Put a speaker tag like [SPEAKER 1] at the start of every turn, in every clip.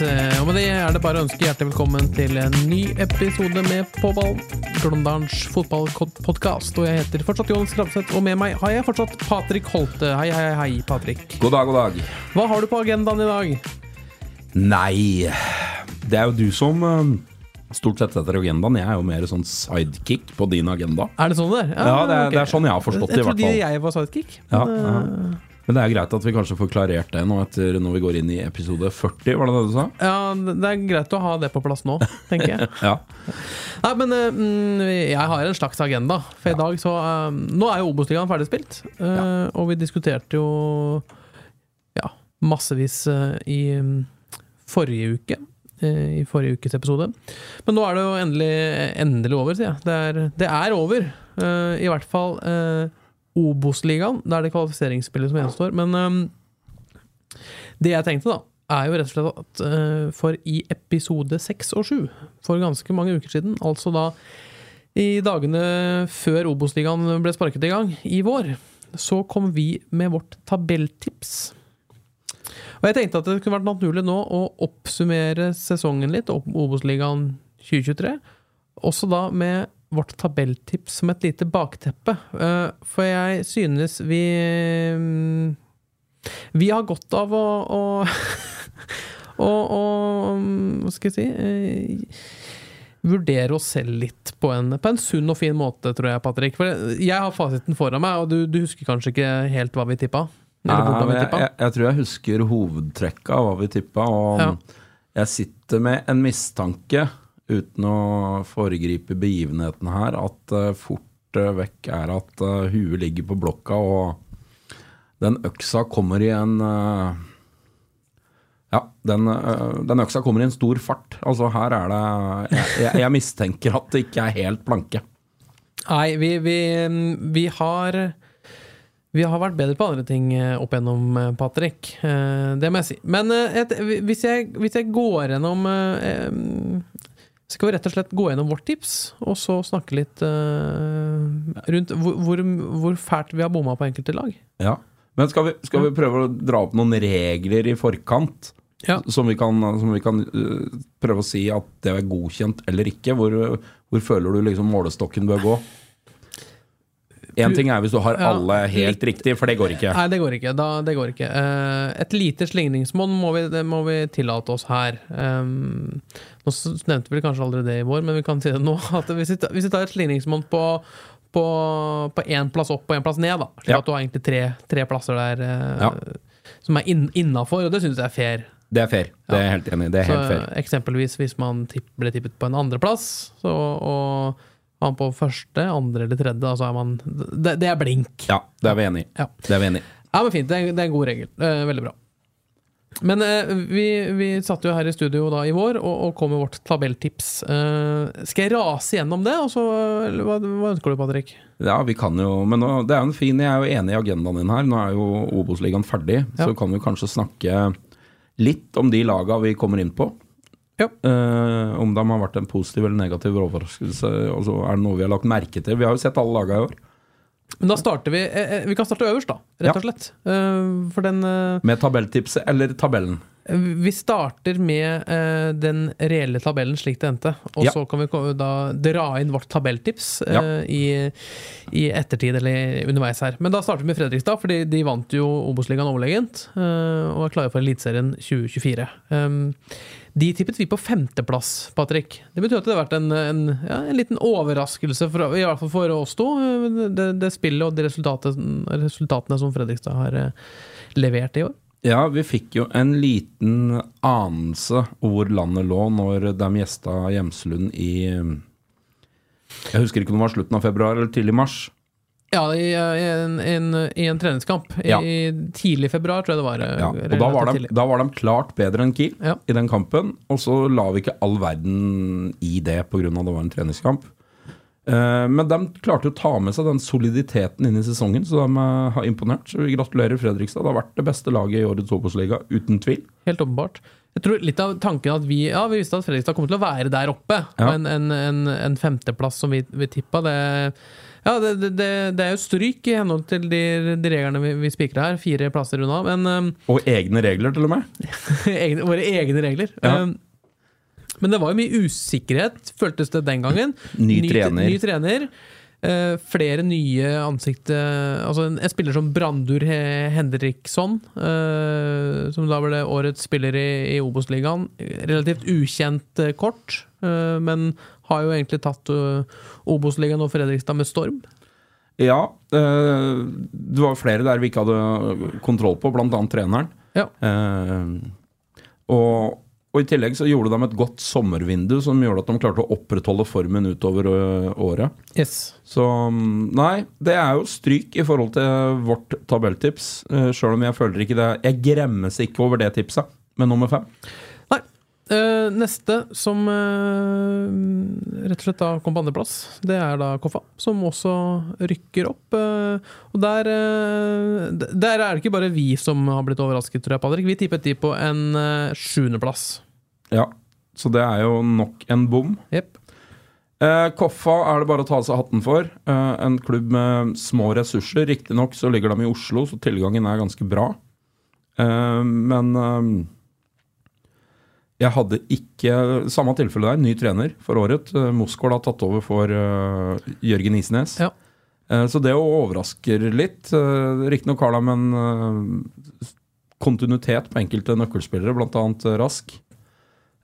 [SPEAKER 1] Og med det er det bare å ønske hjertelig velkommen til en ny episode med På ballen, Glåmdalens fotballpodkast. Og jeg heter fortsatt Jonas Krabseth, og med meg har jeg fortsatt Patrik Holte. Hei, hei, hei, Patrik.
[SPEAKER 2] God dag, god dag.
[SPEAKER 1] Hva har du på agendaen i dag?
[SPEAKER 2] Nei Det er jo du som eh, stort sett setter agendaen. Jeg er jo mer sånn sidekick på din agenda.
[SPEAKER 1] Er det sånn det er?
[SPEAKER 2] Ja, det er,
[SPEAKER 1] okay.
[SPEAKER 2] det er sånn jeg har forstått det, i
[SPEAKER 1] Jeg
[SPEAKER 2] hvert
[SPEAKER 1] trodde
[SPEAKER 2] fall.
[SPEAKER 1] jeg var sidekick.
[SPEAKER 2] Ja,
[SPEAKER 1] men,
[SPEAKER 2] ja.
[SPEAKER 1] eh,
[SPEAKER 2] Men det er greit at vi kanskje får klarert det nå etter når vi går inn i episode 40, var det det du sa?
[SPEAKER 1] ja, det er greit å ha det på plass nå, tenker jeg.
[SPEAKER 2] Ja.
[SPEAKER 1] Nei, men mm, jeg har en slags agenda. For i dag så uh, Nå er jo Obos-ligaen ferdigspilt, eh, og vi diskuterte jo ja, massevis i um, forrige uke. I forrige ukes episode. Men nå er det jo endelig, endelig over, sier jeg. Det er, det er over. Uh, I hvert fall eh, Obos-ligaen. Da er det kvalifiseringsspillet som gjenstår. Men um, det jeg tenkte, da, er jo rett og slett at uh, for i episode seks og sju, for ganske mange uker siden, altså da i dagene før Obos-ligaen ble sparket i gang, i vår, så kom vi med vårt tabelltips. Og jeg tenkte at det kunne vært naturlig nå å oppsummere sesongen litt, Obos-ligaen 2023, også da med vårt tabelltips som et lite bakteppe. Eh, For jeg synes vi mm, Vi har godt av å, å og, og hva skal jeg si eh, Vurdere oss selv litt på en, på en sunn og fin måte, tror jeg, Patrick. For jeg har fasiten foran meg, og du, du husker kanskje ikke helt hva vi tippa?
[SPEAKER 2] Nei,
[SPEAKER 1] vi tippa.
[SPEAKER 2] jeg, jeg, jeg tror jeg husker hovedtrekka av hva vi tippa, og
[SPEAKER 1] Ja.
[SPEAKER 2] jeg sitter med en mistanke, uten å foregripe begivenheten her, at uh, fort uh, vekk er at uh, huet ligger på blokka, og den øksa kommer i en ja, den, den øksa kommer i en stor fart. Altså her er det Jeg, jeg, jeg mistenker at det ikke er helt blanke.
[SPEAKER 1] Nei, vi, vi, vi har vi har vært bedre på andre ting eh, opp gjennom, eh, Patrick. Eh, Det må jeg si. Men eh, et, hvis, jeg, hvis jeg går gjennom eh, Skal vi rett og slett gå gjennom vårt tips, og så snakke litt uh, rundt hvor, hvor, hvor fælt vi har bomma på enkelte lag?
[SPEAKER 2] Ja. Men skal vi, skal vi prøve å dra opp noen regler i forkant?
[SPEAKER 1] Ja.
[SPEAKER 2] Som vi kan, som vi kan uh, prøve å si at det er godkjent eller ikke? Hvor, hvor føler du liksom målestokken bør gå? Én ting er hvis du har
[SPEAKER 1] Ja,
[SPEAKER 2] alle helt riktig, for det går ikke.
[SPEAKER 1] Nei, det går ikke. Da, det går ikke. Eh, et lite slingringsmonn må, vi- må vi tillate oss her. Um, nå nevnte vi kanskje aldri det i vår, men vi kan si det nå. At hvis vi, tar et slingringsmonn på på på én plass opp og én plass ned, da. Slik
[SPEAKER 2] Ja.
[SPEAKER 1] at du har egentlig tre, tre plasser der eh,
[SPEAKER 2] Ja.
[SPEAKER 1] som er inn, innafor, og det syns jeg er fair.
[SPEAKER 2] Det er fair. Det er helt enig. Det er
[SPEAKER 1] Så
[SPEAKER 2] helt fair.
[SPEAKER 1] Eksempelvis hvis man tipp, ble tippet på en andreplass, så, og man på første, andre eller tredje, altså er man Det, det er blink.
[SPEAKER 2] Ja, det er vi enig i.
[SPEAKER 1] Ja.
[SPEAKER 2] Det er vi enig i.
[SPEAKER 1] Ja, men fint. Det er, det er en god regel. Eh, veldig bra. Men eh, vi, vi satt jo her i studio da i vår og, og kom med vårt tabelltips. Eh, skal jeg rase gjennom det? Og så, eller hva, hva ønsker du, Patrick?
[SPEAKER 2] Ja, vi kan jo Men nå, det er jo en fin Jeg er jo enig i agendaen din her. Nå er jo Obos-ligaen ferdig,
[SPEAKER 1] Ja.
[SPEAKER 2] så kan vi kanskje snakke litt om de laga vi kommer inn på.
[SPEAKER 1] Ja.
[SPEAKER 2] Uh, om de har vært en positiv eller negativ overraskelse. Og så er det noe vi har lagt merke til. Vi har jo sett alle laga i år.
[SPEAKER 1] Men da starter vi eh, eh, Vi kan starte øverst, da. Rett og slett. Uh, for den uh,
[SPEAKER 2] Med tabelltipset eller tabellen.
[SPEAKER 1] Vi starter med den reelle tabellen slik det endte. Og
[SPEAKER 2] Ja.
[SPEAKER 1] så kan vi da dra inn vårt tabelltips
[SPEAKER 2] Ja.
[SPEAKER 1] i, i ettertid eller underveis her. Men da starter vi med Fredrikstad, fordi de vant jo Obos-ligaen overlegent. og er klare for Eliteserien 2024. Um, de tippet vi på femteplass, Patrick. Det betyr at det har vært en, en, ja, en liten overraskelse, for, i hvert fall for oss to. eh, Det, det spillet og de resultatene som Fredrikstad har eh, levert i år.
[SPEAKER 2] Ja, vi fikk jo en liten anelse hvor landet lå når de gjesta Hjemslund i Jeg husker ikke om det var slutten av februar eller tidlig mars.
[SPEAKER 1] Ja, i, i, en, en, i en treningskamp.
[SPEAKER 2] Ja.
[SPEAKER 1] I tidlig februar, tror jeg det var. eh,
[SPEAKER 2] Ja, og da var, de, da var de klart bedre enn Kiel
[SPEAKER 1] Ja.
[SPEAKER 2] i den kampen. Og så la vi ikke all verden i det pga. det var en treningskamp. Eh, men de klarte å ta med seg den soliditeten inn i sesongen, så de eh, har imponert. Så vi gratulerer Fredrikstad. Det har vært det beste laget i årets Obos-liga, uten tvil.
[SPEAKER 1] Helt åpenbart. Jeg tror litt av tanken at vi Ja, vi visste at Fredrikstad kom til å være der oppe.
[SPEAKER 2] Ja.
[SPEAKER 1] En, en, en, en femteplass som vi, vi tippa, det ja, det, det, det, er jo stryk i henhold til de, de reglene vi, vi spikrer her. Fire plasser unna. Men um,
[SPEAKER 2] Og egne regler, til og med.
[SPEAKER 1] egne, våre egne regler.
[SPEAKER 2] Ja.
[SPEAKER 1] Um, men det var jo mye usikkerhet, føltes det den gangen.
[SPEAKER 2] Ny trener.
[SPEAKER 1] Ny trener. Uh, flere nye ansikter Altså en, en spiller som Brandur He- Henriksson, uh, som da ble årets spiller i, i Obos-ligaen. Relativt ukjent uh, kort, eh, men har jo egentlig tatt eh, Obos-ligaen og Fredrikstad med storm.
[SPEAKER 2] Ja, eh, det var flere der vi ikke hadde kontroll på, annet treneren.
[SPEAKER 1] Ja.
[SPEAKER 2] Eh, og, og i tillegg så gjorde de et godt sommervindu som gjorde at de klarte å opprettholde formen utover året.
[SPEAKER 1] Yes.
[SPEAKER 2] Så mm, nei, det er jo stryk i forhold til vårt tabelltips. Sjøl om jeg føler ikke det Jeg gremmes ikke over det tipset med nummer fem.
[SPEAKER 1] Eh, neste som uh, rett og slett da kom på andreplass, det er da Koffa, som også rykker opp. Uh, og der, der er det ikke bare vi som har blitt overrasket, tror jeg, Patrick. Vi tippet de på en uh, sjuendeplass.
[SPEAKER 2] Ja, så det er jo nok en bom. Yep. Koffa er det bare å ta av seg hatten for. En klubb med små ressurser. Riktignok så ligger de i Oslo, så tilgangen er ganske bra. Men jeg hadde ikke Samme tilfelle der, ny trener for året. Uh, har tatt over for uh, Jørgen Isnes.
[SPEAKER 1] Ja.
[SPEAKER 2] Uh, så det overrasker litt. Uh, Riktignok har de en eh, kontinuitet på enkelte nøkkelspillere, bl.a. Rask.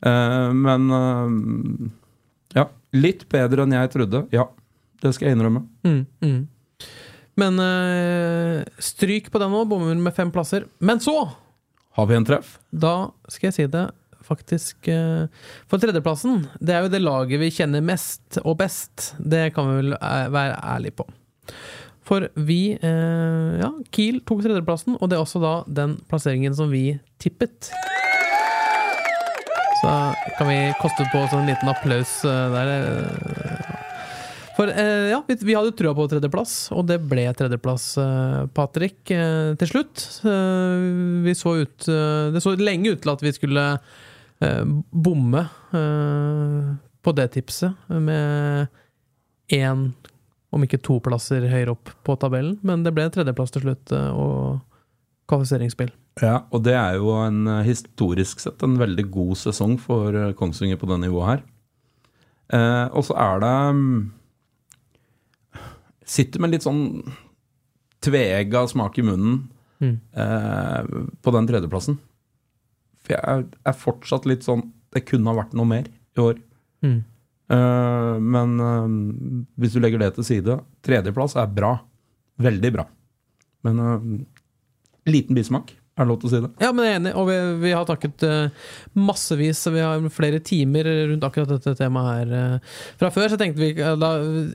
[SPEAKER 2] Eh, men eh, ja, litt bedre enn jeg trodde. Ja, det skal jeg innrømme.
[SPEAKER 1] Mm, mm. Men eh, stryk på den nå, bommer med fem plasser. Men så,
[SPEAKER 2] Har vi en treff?
[SPEAKER 1] da skal jeg si det faktisk eh, For tredjeplassen, det er jo det laget vi kjenner mest og best. Det kan vi vel eh, være ærlige på. For vi eh, Ja, Kiel tok tredjeplassen, og det er også da den plasseringen som vi tippet. Så kan vi koste på oss en liten applaus der. For ja, vi, vi hadde trua på tredjeplass, og det ble tredjeplass, Patrick, til slutt. Vi så ut Det så lenge ut til at vi skulle bomme eh, på det tipset, med én, om ikke to plasser høyere opp på tabellen. Men det ble tredjeplass til slutt, eh, og kvalifiseringsspill.
[SPEAKER 2] Ja, og det er jo en eh, historisk sett en veldig god sesong for eh, Kongsvinger på det nivået her. Eh, og så er det mm, Sitter med litt sånn tvega smak i munnen
[SPEAKER 1] Mm.
[SPEAKER 2] eh, på den tredjeplassen. For jeg er, fortsatt litt sånn Det kunne ha vært noe mer i år.
[SPEAKER 1] Mm.
[SPEAKER 2] Uh, men uh, hvis du legger det til side Tredjeplass er bra. Veldig bra. Men uh, liten bismak. Er det lov til å si det?
[SPEAKER 1] Ja, men jeg er enig, og vi, vi har takket uh, massevis, vi har flere timer rundt akkurat dette temaet her uh, fra før, så tenkte vi da,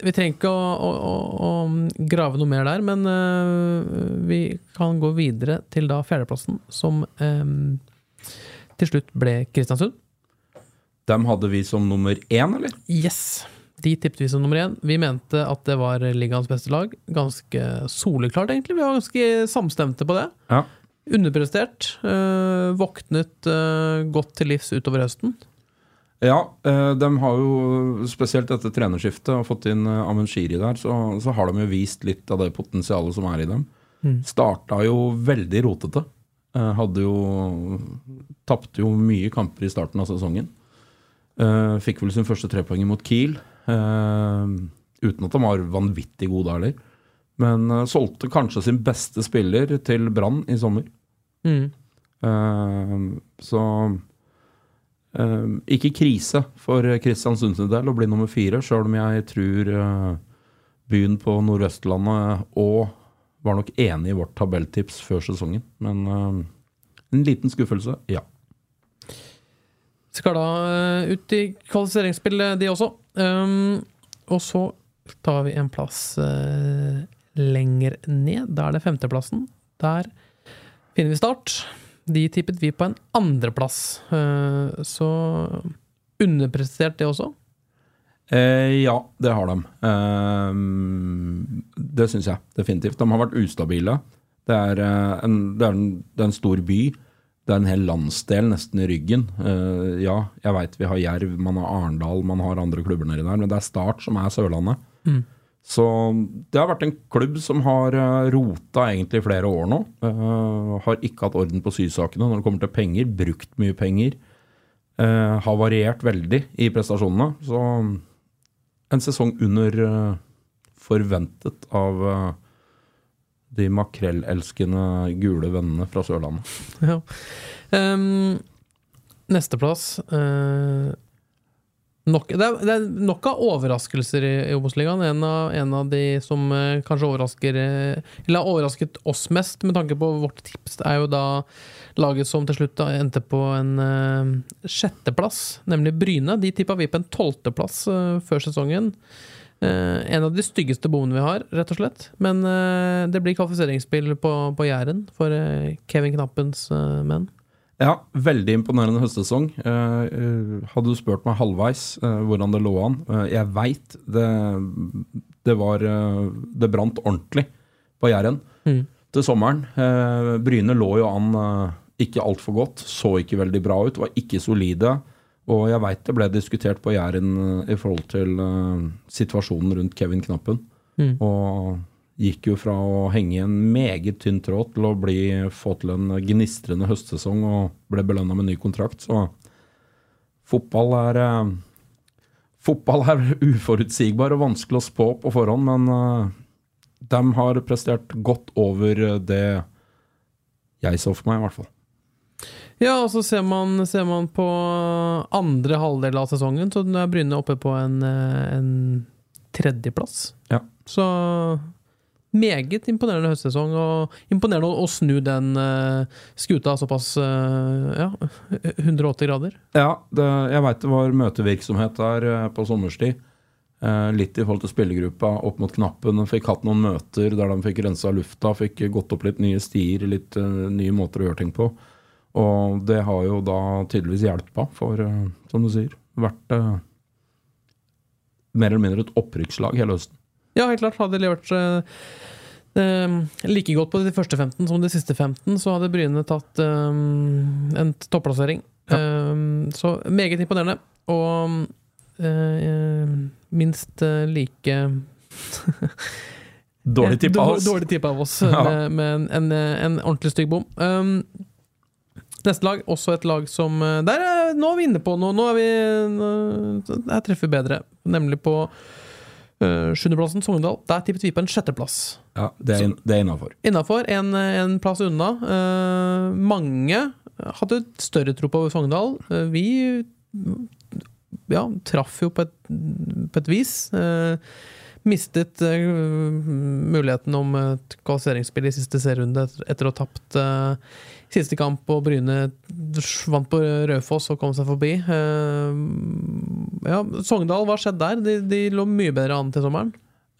[SPEAKER 1] Vi trenger ikke å, å, å, å grave noe mer der, men vi kan gå videre til da fjerdeplassen, som eh, til slutt ble Kristiansund.
[SPEAKER 2] Dem hadde vi som nummer én, eller?
[SPEAKER 1] Yes! De tippet vi som nummer én. Vi mente at det var ligaens beste lag. Ganske soleklart, egentlig. Vi var ganske samstemte på det.
[SPEAKER 2] Ja.
[SPEAKER 1] Underprestert. øh, våknet øh, godt til livs utover høsten.
[SPEAKER 2] Ja, eh, de har jo spesielt etter trenerskiftet og fått inn eh, Amenshiri der, så, så har de jo vist litt av det potensialet som er i dem.
[SPEAKER 1] Mm.
[SPEAKER 2] Starta jo veldig rotete. Eh, hadde jo Tapte jo mye kamper i starten av sesongen. Eh, fikk vel sin første trepoeng mot Kiel. eh, uten at de var vanvittig gode heller. Men solgte kanskje sin beste spiller til Brann i sommer.
[SPEAKER 1] Mm.
[SPEAKER 2] Så ikke krise for Kristiansund sin del å bli nummer fire, sjøl om jeg tror byen på Nordøstlandet og var nok enig i vårt tabelltips før sesongen. Men uh, En liten skuffelse, ja.
[SPEAKER 1] Skal da eh, ut i kvalifiseringsspill, de også. Um, og så tar vi en plass uh, lenger ned. Da er det femteplassen. Der finner vi Start. De tippet vi på en andreplass. Så underprestert, det også.
[SPEAKER 2] Eh, ja, det har de. Eh, det syns jeg definitivt. De har vært ustabile. Det er, eh, en, det, er en, det er en stor by. Det er en hel landsdel nesten i ryggen. Eh, ja, jeg veit vi har Jerv, man har Arendal, man har andre klubber nedi der, men det er Start som er Sørlandet.
[SPEAKER 1] Mm.
[SPEAKER 2] Så det har vært en klubb som har eh, rota egentlig i flere år nå. Eh, har ikke hatt orden på sysakene når det kommer til penger. Brukt mye penger. Eh, har variert veldig i prestasjonene. Så en sesong under eh, forventet av eh, de makrellelskende gule vennene fra Sørlandet.
[SPEAKER 1] Ja. Um, Nesteplass uh, nok, det, er, det er nok av overraskelser i, i Obos-ligaen. En, en av de som eh, kanskje overrasker eh, Eller har overrasket oss mest, med tanke på vårt tips, er jo da laget som til slutt da endte på en eh, sjetteplass, nemlig Bryne. De tippa vi på en tolvteplass uh, før sesongen. Eh, en av de styggeste bommene vi har, rett og slett. Men eh, det blir kvalifiseringsspill på, på Jæren for eh, Kevin Knappens eh, menn.
[SPEAKER 2] Ja, veldig imponerende høstsesong. Eh, eh, hadde du spurt meg halvveis eh, hvordan det lå an Jeg veit det, det var Det brant ordentlig på Jæren
[SPEAKER 1] Mm.
[SPEAKER 2] til sommeren. Bryne lå jo an ikke altfor godt, så ikke veldig bra ut, var ikke solide. Og jeg veit det ble diskutert på Jæren i forhold til situasjonen rundt Kevin Knappen.
[SPEAKER 1] Mm.
[SPEAKER 2] Og gikk jo fra å henge i en meget tynn tråd til å bli, få til en gnistrende høstsesong og ble belønna med ny kontrakt. Så fotball er eh, Fotball er uforutsigbar og vanskelig å spå på forhånd, men eh, de har prestert godt over det jeg så for meg, i hvert fall.
[SPEAKER 1] Ja, og så ser man, ser man på andre halvdel av sesongen, så er Bryne oppe på en, eh, en tredjeplass.
[SPEAKER 2] Ja.
[SPEAKER 1] Så meget imponerende høstsesong, og imponerende å, snu den uh, skuta såpass uh, ja, 180 grader.
[SPEAKER 2] Ja, det, jeg veit det var møtevirksomhet der uh, på sommerstid. Litt i forhold til spillergruppa opp mot knappen. Fikk hatt noen møter der de fikk rensa lufta, fikk gått opp litt nye stier, litt nye måter å gjøre ting på. Og det har jo da tydeligvis hjelpa, for som du sier, vært mer eller mindre et opprykkslag hele høsten.
[SPEAKER 1] Ja, helt klart. Hadde de levert eh, eh, like godt på de første 15 som de siste 15, så hadde Bryne tatt eh, en topplassering. Eh, så meget imponerende. Og eh, minst eh, like
[SPEAKER 2] Dårlig tippa
[SPEAKER 1] av
[SPEAKER 2] oss.
[SPEAKER 1] Dårlig tippa av oss,
[SPEAKER 2] Ja.
[SPEAKER 1] med, med en, en, en ordentlig stygg bom. Um, neste lag, også et lag som eh, Der er, Nå er vi inne på noe. Nå er vi Her treffer vi bedre. Nemlig på sjuendeplassen, Sogndal. Der tippet vi på en sjetteplass.
[SPEAKER 2] Ja, det er, er innafor.
[SPEAKER 1] Innafor, en, en plass unna. Uh, mange hadde større tro på Sogndal. Uh, vi ja, traff jo på et, på et vis. Uh, mistet eh, muligheten om et kvalifiseringsspill i siste serierunde etter, etter å ha tapt eh, siste kamp, og Bryne vant på Raufoss og kom seg forbi. Eh, ja, Sogndal, hva skjedde der? De, de lå mye bedre an til sommeren.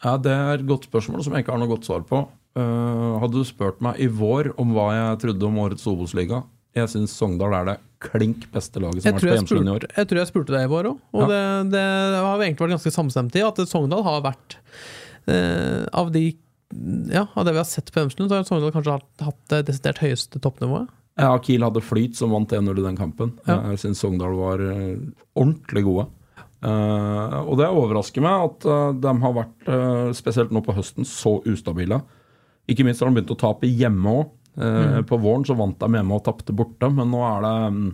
[SPEAKER 2] Ja, Det er et godt spørsmål som jeg ikke har noe godt svar på. Eh, hadde du spurt meg i vår om hva jeg trodde om årets Obos-liga Jeg syns Sogndal er det klink beste laget som har vært på hjemmesiden i år.
[SPEAKER 1] jeg tror jeg spurte deg i vår òg, og
[SPEAKER 2] Ja.
[SPEAKER 1] det, det har vi egentlig vært ganske samstemte i. At Sogndal har vært eh, Av de ja, av det vi har sett på Hjemslund, så har Sogndal kanskje hatt, hatt det desidert høyeste toppnivået.
[SPEAKER 2] Ja, Kiel hadde flyt som vant 1-0 i den kampen.
[SPEAKER 1] Ja.
[SPEAKER 2] Jeg syns Sogndal var eh, ordentlig gode. Uh, og det overrasker meg at uh, de har vært, uh, spesielt nå på høsten, så ustabile. Ikke minst har de begynt å tape hjemme òg. På våren så vant de hjemme og tapte borte, men nå er det um,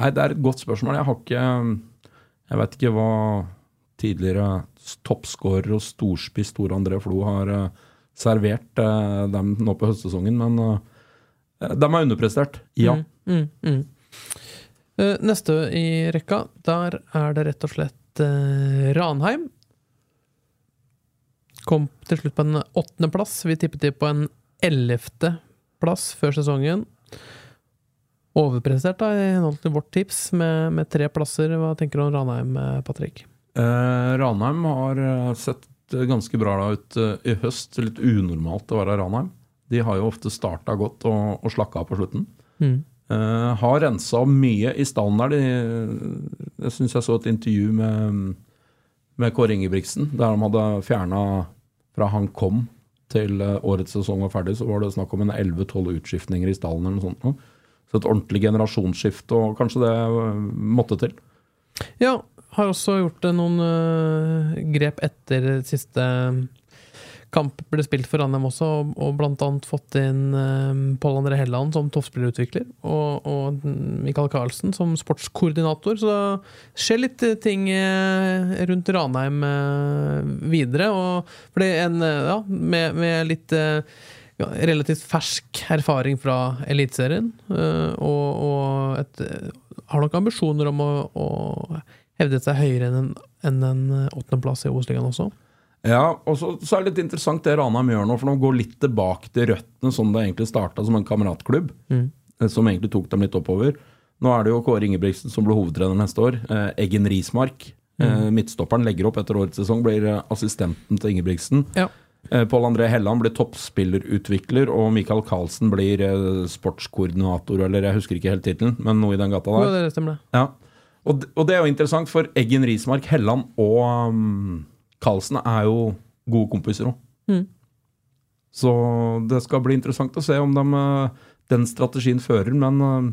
[SPEAKER 2] Nei, det er et godt spørsmål. Jeg har ikke Jeg vet ikke hva tidligere toppskårer og storspiss Tor André Flo har eh, servert eh, dem nå på høstsesongen, men eh, de er underprestert. Ja.
[SPEAKER 1] Mm, mm, mm. Eh, neste i rekka, der er det rett og slett eh, Ranheim. Kom til slutt på en åttendeplass. Vi tippet de på en ellevteplass før sesongen. Overprestert, da, i henhold til vårt tips, med, med tre plasser. Hva tenker du om Ranheim, Patrick?
[SPEAKER 2] Eh, Ranheim har eh, sett ganske bra ut eh, i høst. Litt unormalt å være Ranheim. De har jo ofte starta godt og, og slakka av på slutten.
[SPEAKER 1] Mm.
[SPEAKER 2] Eh, har rensa mye i stallen der. De, jeg syns jeg så et intervju med, med Kåre Ingebrigtsen, der de hadde fjerna fra han kom til eh, årets sesong var ferdig, så var det snakk om en 11-12 utskiftninger i stallen eller noe sånt. Så et ordentlig generasjonsskifte, og kanskje det måtte til.
[SPEAKER 1] Ja, har også gjort eh, noen uh, grep etter siste kamp ble spilt for Ranheim også, og, og blant annet fått inn uh, Pål André Helland som toppspillerutvikler, og, og Michael Karlsen som sportskoordinator. Så det skjer litt eh, ting eh, rundt Ranheim eh, videre. Og er en, eh, ja, med, med litt eh, ja, relativt fersk erfaring fra Eliteserien, eh, og, og et, eh, har nok ambisjoner om å, å hevde seg høyere enn en, en åttendeplass i Obos-ligaen også.
[SPEAKER 2] Ja, og så, så er det litt interessant det Ranheim gjør nå, for de går litt tilbake til røttene, som det egentlig starta som en kameratklubb,
[SPEAKER 1] Mm.
[SPEAKER 2] eh, som egentlig tok dem litt oppover. Nå er det jo Kåre Ingebrigtsen som blir hovedtrener neste år. Eh, Eggen Rismark, eh, midtstopperen, legger opp etter årets sesong, blir eh, assistenten til Ingebrigtsen.
[SPEAKER 1] Ja.
[SPEAKER 2] Eh, Pål André Helland blir toppspillerutvikler, og Michael Karlsen blir eh, sportskoordinator, eller jeg husker ikke helt tittelen, men noe i den gata
[SPEAKER 1] Jo,
[SPEAKER 2] der.
[SPEAKER 1] det stemmer det.
[SPEAKER 2] Ja. Og, og det er jo interessant, for Eggen Rismark, Helland og um, Karlsen er jo gode kompiser òg.
[SPEAKER 1] Mm.
[SPEAKER 2] Så det skal bli interessant å se om de, eh, den strategien fører. Men eh,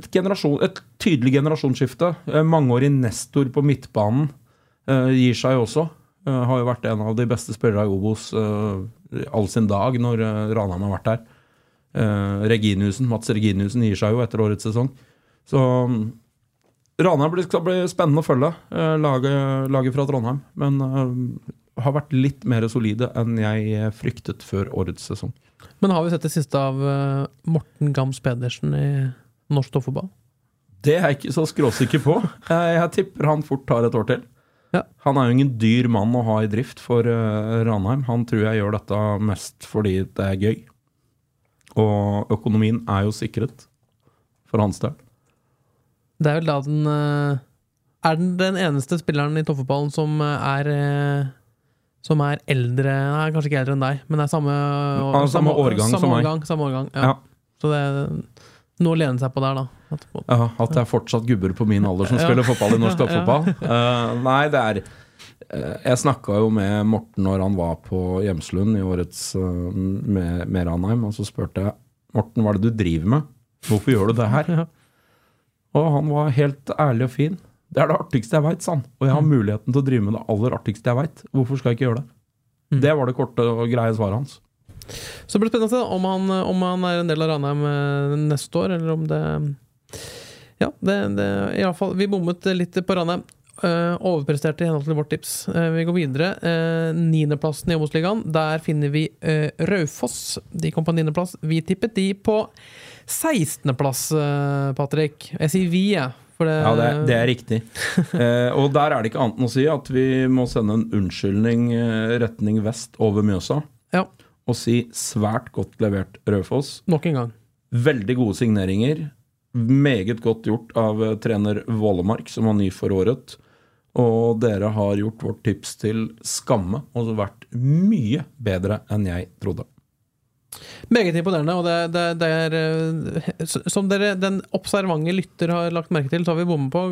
[SPEAKER 2] et, generasjon, et tydelig generasjonsskifte. Eh, Mangeårig nestor på midtbanen gir seg jo også. Har jo vært en av de beste spillerne i Obos all sin dag når Ranheim har vært der. Reginiussen, Mats Reginiussen gir seg jo etter årets sesong. Så Ranheim blir- skal bli spennende å følge, eh, laget, laget fra Trondheim. Men uh, har vært litt mer solide enn jeg eh, fryktet før årets sesong.
[SPEAKER 1] Men har vi sett det siste av uh, Morten Gams Pedersen i norsk toppfotball?
[SPEAKER 2] Det er jeg ikke så skråsikker på. Jeg, jeg tipper han fort tar et år til.
[SPEAKER 1] Ja.
[SPEAKER 2] Han er jo ingen dyr mann å ha i drift for uh, Ranheim. Han tror jeg gjør dette mest fordi det er gøy. Og økonomien er jo sikret for hans del.
[SPEAKER 1] Det er vel da den eh, Er den den eneste spilleren i toppfotballen som eh, er eh, Som er eldre Nei, kanskje ikke eldre enn deg, men er samme,
[SPEAKER 2] Ja, samme årgang
[SPEAKER 1] samme
[SPEAKER 2] som meg.
[SPEAKER 1] årgang, samme årgang, ja.
[SPEAKER 2] Ja.
[SPEAKER 1] Så det er noe å lene seg på der, da. At-
[SPEAKER 2] Ja, At det er fortsatt gubber på min alder som spiller fotball i norsk toppfotball. Uh, nei, det er Jeg snakka jo med Morten når han var på Hjemslund i årets med, med Ranheim, og så spurte jeg Morten, hva er det du driver med? Hvorfor gjør du det her? Og han var helt ærlig og fin. Det er det artigste jeg veit, sa han. Og jeg har
[SPEAKER 1] Mm.
[SPEAKER 2] muligheten til å drive med det aller artigste jeg veit. Hvorfor skal jeg ikke gjøre det?
[SPEAKER 1] Mm.
[SPEAKER 2] Det var det korte og greie svaret hans.
[SPEAKER 1] Så det blir spennende om han, om han er en del av Ranheim eh, neste år, eller om det Ja, det, det i alle fall, Vi bommet litt på Ranheim. Eh, overpresterte i henhold til vårt tips. Eh, vi går videre. Uh, Niendeplassen i Obos-ligaen. Der finner vi eh, Raufoss. De kom på niendeplass. Vi tippet de på 16.-plass, uh, Patrick. Jeg sier vi, jeg. For det,
[SPEAKER 2] Ja, det, det er riktig. Eh, og der er det ikke annet enn å si at vi må sende en unnskyldning eh, retning vest over Mjøsa.
[SPEAKER 1] Ja,
[SPEAKER 2] Og si svært godt levert Raufoss.
[SPEAKER 1] nok en gang.
[SPEAKER 2] Veldig gode signeringer. Meget godt gjort av eh, trener Vålemark, som var ny for året. Og dere har gjort vårt tips til skamme, og vært mye bedre enn jeg trodde.
[SPEAKER 1] Meget imponerende. Og det, det, det er eh, Som dere, den observante lytter har lagt merke til, så har vi bommet på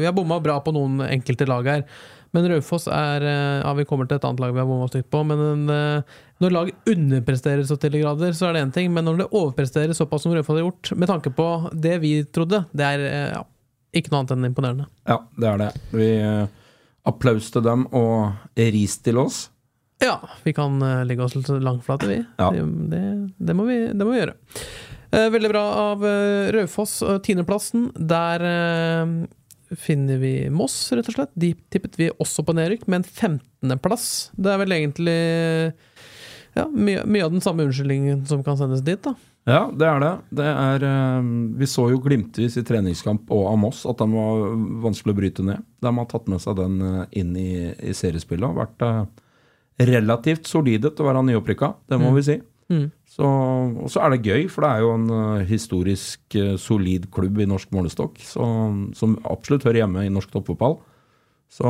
[SPEAKER 1] Vi har bomma bra på noen enkelte lag her. Men Raufoss er eh, Ja, vi kommer til et annet lag vi har bomma stygt på. Men eh, når lag underpresterer så til de grader, så er det én ting. Men når det overpresterer såpass som Raufoss har gjort, med tanke på det vi trodde, det er ja, ikke noe annet enn imponerende.
[SPEAKER 2] Ja, det er det. Vi eh, Applaus til dem og ris til oss.
[SPEAKER 1] Ja, vi kan eh, ligge oss litt langflate, vi.
[SPEAKER 2] Ja.
[SPEAKER 1] Det, det, må vi. det må vi gjøre. Eh, veldig bra av uh, Raufoss. Uh, Tiendeplassen, der eh, finner vi Moss, rett og slett. De tippet vi også på nedrykk, med en 15.-plass. Det er vel egentlig ja, mye, mye av den samme unnskyldningen som kan sendes dit, da.
[SPEAKER 2] Ja, det er det. det er, eh, vi så jo glimtvis i treningskamp og av Moss at de var vanskelig å bryte ned. De har tatt med seg den eh, inn i, i seriespillet og vært eh, relativt solide til å være nyopprykka, det må
[SPEAKER 1] Mm.
[SPEAKER 2] vi si.
[SPEAKER 1] Mm.
[SPEAKER 2] Så, og så er det gøy, for det er jo en historisk solid klubb i norsk målestokk så, som absolutt hører hjemme i norsk toppfotball. Så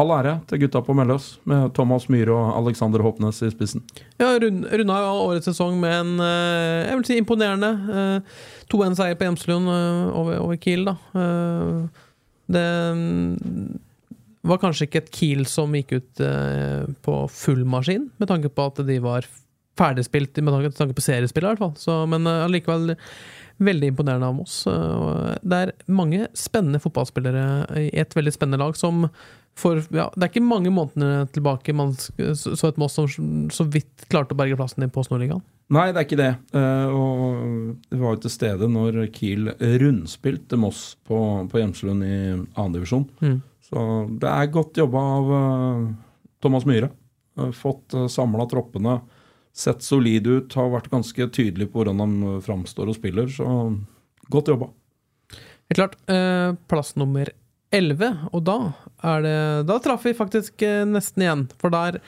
[SPEAKER 2] all ære til gutta på Melløs, med Thomas Myhre og Alexander Håpnes i spissen.
[SPEAKER 1] Ja, rund, runda årets sesong med en eh, jeg vil si imponerende eh, 2-1-seier på Hjemslund eh, over, over Kiel. da. Eh, det mm, var kanskje ikke et Kiel som gikk ut eh, på full maskin, med tanke på at de var ferdigspilt med tanke, på seriespill, i hvert fall. Så, men eh, allikevel veldig imponerende av Moss. Eh, Det er mange spennende fotballspillere i et veldig spennende lag som for, ja, Det er ikke mange månedene tilbake man så et Moss som så vidt klarte å berge plassen i på Nord-ligaen.
[SPEAKER 2] Nei, det er ikke det. Eh, og vi var jo til stede når Kiel rundspilte Moss på, på Hjemslund i andredivisjon.
[SPEAKER 1] Mm.
[SPEAKER 2] Så det er godt jobba av eh, Thomas Myhre. Uh, fått samla troppene, sett solid ut, har vært ganske tydelig på hvordan de framstår og spiller. Så godt jobba.
[SPEAKER 1] Helt klart. Eh, plass nummer 11, og da er det Da traff vi faktisk eh, nesten igjen, for der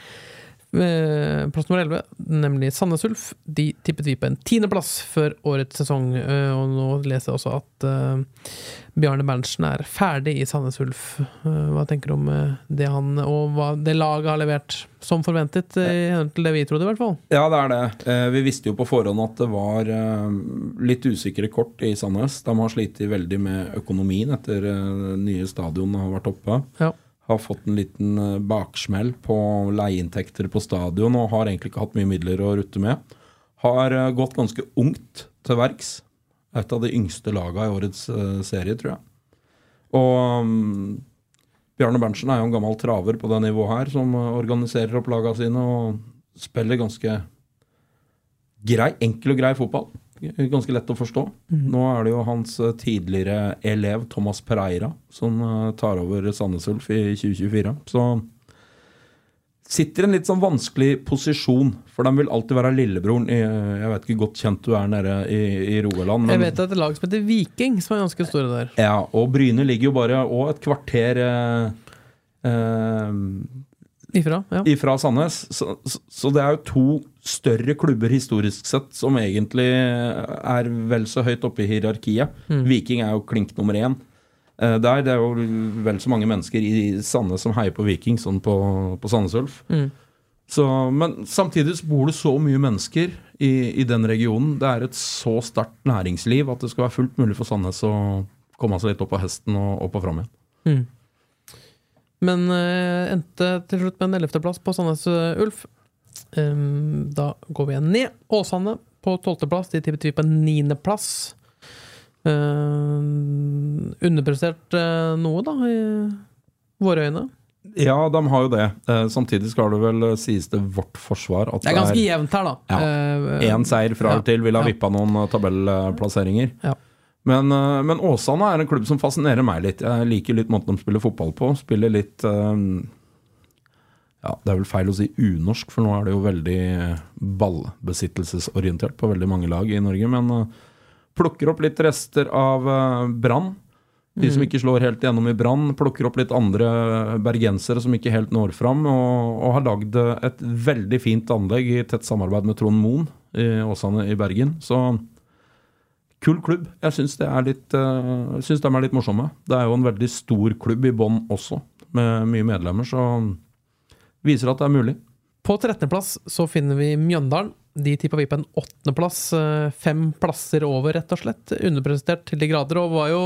[SPEAKER 1] Plass nummer 11, nemlig Sandnes Ulf, de tippet vi på en tiendeplass før årets sesong. eh, og nå leser jeg også at eh, Bjarne Berntsen er ferdig i Sandnes Ulf. Eh, hva tenker du om eh, det han og hva det laget har levert, som forventet, eh, i henhold til det vi trodde, i hvert fall?
[SPEAKER 2] Ja, det er det. Eh, vi visste jo på forhånd at det var eh, litt usikre kort i Sandnes. De har slitt veldig med økonomien etter eh, nye stadion har vært oppe.
[SPEAKER 1] Ja.
[SPEAKER 2] Har fått en liten eh, baksmell på leieinntekter på stadion og har egentlig ikke hatt mye midler å rutte med. Har eh, gått ganske ungt til verks. Et av de yngste laga i årets eh, serie, tror jeg. Og um, Bjarne Berntsen er jo en gammel traver på det nivået her, som organiserer opp laga sine og spiller ganske grei, enkel og grei fotball. Ganske lett å forstå. Nå er det jo hans eh, tidligere elev Thomas Pereira som eh, tar over Sandnes Ulf i 2024. Så sitter i en litt sånn vanskelig posisjon, for de vil alltid være lillebroren. i- Jeg vet ikke godt kjent du er nede i, i Rogaland.
[SPEAKER 1] Jeg vet at det et lag som heter Viking, som er ganske store der.
[SPEAKER 2] Ja, og Bryne ligger jo bare og et kvarter eh, eh,
[SPEAKER 1] Ifra, ja.
[SPEAKER 2] ifra Sandnes. Så, så, det er jo to større klubber historisk sett som egentlig er vel så høyt oppe i hierarkiet. Viking er jo klink nummer én. Eh, der, det er jo vel så mange mennesker i Sandnes som heier på Viking, sånn på, på Sandnes Ulf.
[SPEAKER 1] Mm.
[SPEAKER 2] Så, men samtidig så bor det så mye mennesker i, i den regionen. Det er et så sterkt næringsliv at det skal være fullt mulig for Sandnes å komme seg litt opp av hesten og opp og fram igjen.
[SPEAKER 1] Mm. Men eh, endte til slutt med en ellevteplass på Sandnes eh, Ulf. Da går vi igjen ned. Åsane på tolvteplass. De tippet vi på en niendeplass. Uh, underprestert uh, noe, da, i våre øyne.
[SPEAKER 2] Ja, de har jo det. Uh, samtidig skal det vel sies til vårt forsvar at
[SPEAKER 1] Det er ganske jevnt her, da.
[SPEAKER 2] Ja.
[SPEAKER 1] Eh,
[SPEAKER 2] seier fra
[SPEAKER 1] ja.
[SPEAKER 2] og til ville ha
[SPEAKER 1] Ja.
[SPEAKER 2] vippa noen tabellplasseringer.
[SPEAKER 1] Ja.
[SPEAKER 2] Men, eh, men Åsane er en klubb som fascinerer meg litt. Jeg liker litt måten de spiller fotball på. Spiller litt eh, Ja, det er vel feil å si unorsk, for nå er det jo veldig ballbesittelsesorientert på veldig mange lag i Norge. Men eh, plukker opp litt rester av eh, Brann. De som ikke slår helt igjennom i Brann, plukker opp litt andre bergensere som ikke helt når fram, og, og har lagd et veldig fint anlegg i tett samarbeid med Trond Moen i Åsane i Bergen. Så kul klubb. Jeg syns de er litt, eh, er morsomme. Det er jo en veldig stor klubb i bånn også, med mye medlemmer, så viser at det er mulig.
[SPEAKER 1] På 13.-plass så finner vi Mjøndalen. De tippa vi på en åttendeplass. eh, Fem plasser over, rett og slett. Underprestert til de grader, og var jo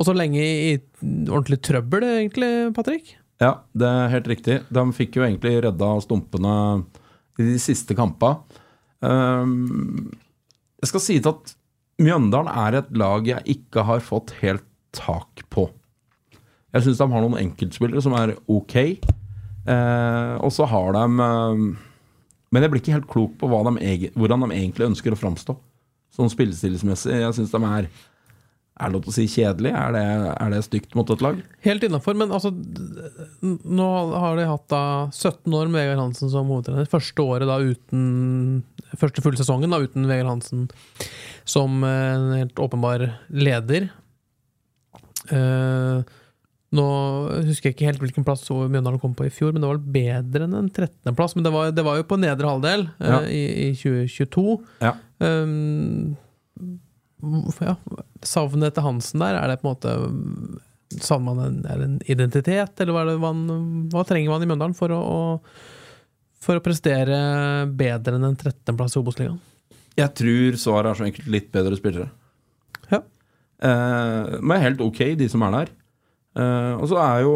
[SPEAKER 1] også lenge i ordentlig trøbbel, egentlig, Patrick.
[SPEAKER 2] Ja, det er helt riktig. De fikk jo egentlig redda stumpene i de siste kampene. Um, jeg skal si til at Mjøndalen er et lag jeg ikke har fått helt tak på. Jeg syns de har noen enkeltspillere som er ok, eh, og så har de eh, Men jeg blir ikke helt klok på de, hvordan de egentlig ønsker å framstå. Sånn spillestilsmessig. Jeg syns de er Er det lov til å si kjedelig? Er det, er det stygt mot et lag?
[SPEAKER 1] Helt innafor, men altså Nå har de hatt da 17 år med Vegard Hansen som hovedtrener. Første året da uten Første fulle sesongen da uten Vegard Hansen som eh, en helt åpenbar leder. Eh, Nå husker jeg ikke helt hvilken plass Mjøndalen kom på i fjor, men det var vel bedre enn en 13.-plass. Men det var, det var jo på nedre halvdel eh,
[SPEAKER 2] Ja.
[SPEAKER 1] i, i 2022.
[SPEAKER 2] Ja.
[SPEAKER 1] Um, ja, savnet etter Hansen der, er det på en måte Savner man en, en identitet, eller hva, det man, hva trenger man i Mjøndalen for å, å, for å prestere bedre enn en 13.-plass i Obos-ligaen?
[SPEAKER 2] Jeg tror svaret er så enkelt litt bedre spillere.
[SPEAKER 1] Ja.
[SPEAKER 2] Eh, men helt ok, de som er der. Eh, og så er jo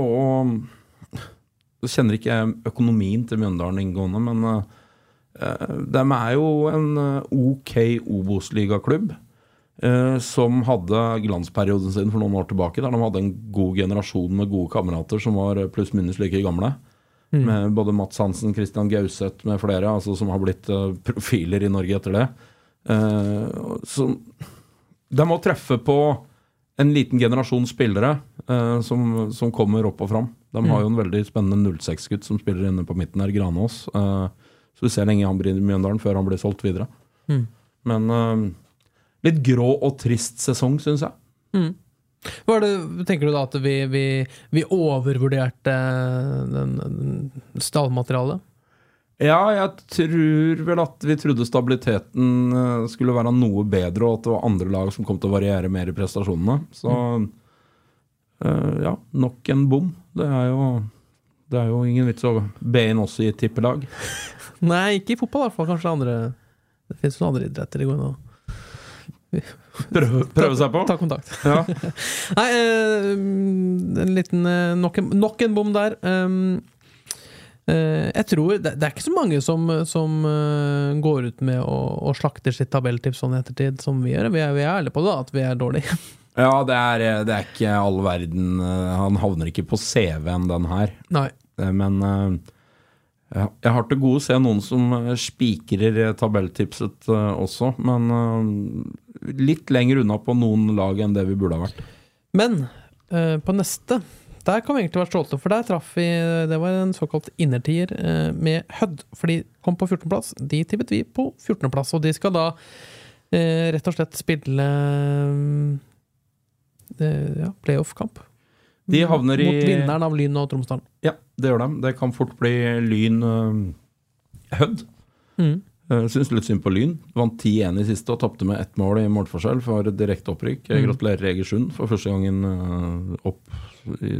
[SPEAKER 2] Så kjenner ikke jeg økonomien til Mjøndalen inngående, men eh, de er jo en eh, ok Obos-ligaklubb. eh, som hadde glansperioden sin for noen år tilbake, der de hadde en god generasjon med gode kamerater som var pluss-minus like gamle. Med både Mats Hansen, Christian Gauseth med flere, altså som har blitt eh, profiler i Norge etter det. Eh, så de må treffe på en liten generasjon spillere eh, som, som kommer opp og fram. De har jo en veldig spennende 06-gutt som spiller inne på midten her, Granås. Så vi ser lenge han blir i Mjøndalen før han blir solgt videre.
[SPEAKER 1] Mm.
[SPEAKER 2] Men litt grå og trist sesong, syns jeg.
[SPEAKER 1] Er det, tenker du da at vi, vi, vi overvurderte den, den stallmaterialet?
[SPEAKER 2] Ja, jeg tror vel at vi trodde stabiliteten eh, skulle være noe bedre, og at det var andre lag som kom til å variere mer i prestasjonene. Så eh, ja, nok en bom. Det er jo det er jo ingen vits å be inn også i et tippelag.
[SPEAKER 1] Nei, ikke i fotball i hvert fall. Kanskje andre Det finnes noen andre idretter det går an å
[SPEAKER 2] Prøve, prøve seg på.
[SPEAKER 1] ta kontakt.
[SPEAKER 2] Ja.
[SPEAKER 1] Nei, eh, en liten eh, nok, en, nok en bom der. Eh, jeg tror det, er ikke så mange som, som går ut med å, å slakter sitt tabelltips sånn i ettertid som vi gjør. Vi er, vi er ærlige på det, at vi er dårlige.
[SPEAKER 2] Ja, det er, det er ikke all verden Han havner ikke på CV-en, den her.
[SPEAKER 1] Nei.
[SPEAKER 2] Men jeg har til gode å se noen som spikrer tabelltipset også. Men litt lenger unna på noen lag enn det vi burde ha vært.
[SPEAKER 1] Men eh, på neste der kan vi egentlig være stolte, for der traff vi Det var en såkalt innertier eh, med Hødd. For de kom på 14.-plass. De tippet vi på 14.-plass, og de skal da eh, rett og slett spille eh, ja, playoff-kamp.
[SPEAKER 2] De havner i
[SPEAKER 1] Mot vinneren av Lyn og Tromsdalen.
[SPEAKER 2] Ja, det gjør de. Det kan fort bli Lyn eh.
[SPEAKER 1] Mm.
[SPEAKER 2] Uh, Syns litt synd på Lyn. Vant 10-1 i siste og tapte med ett mål i målforskjell for direkte opprykk. Jeg
[SPEAKER 1] Mm.
[SPEAKER 2] Gratulerer Egersund for første gangen eh, opp,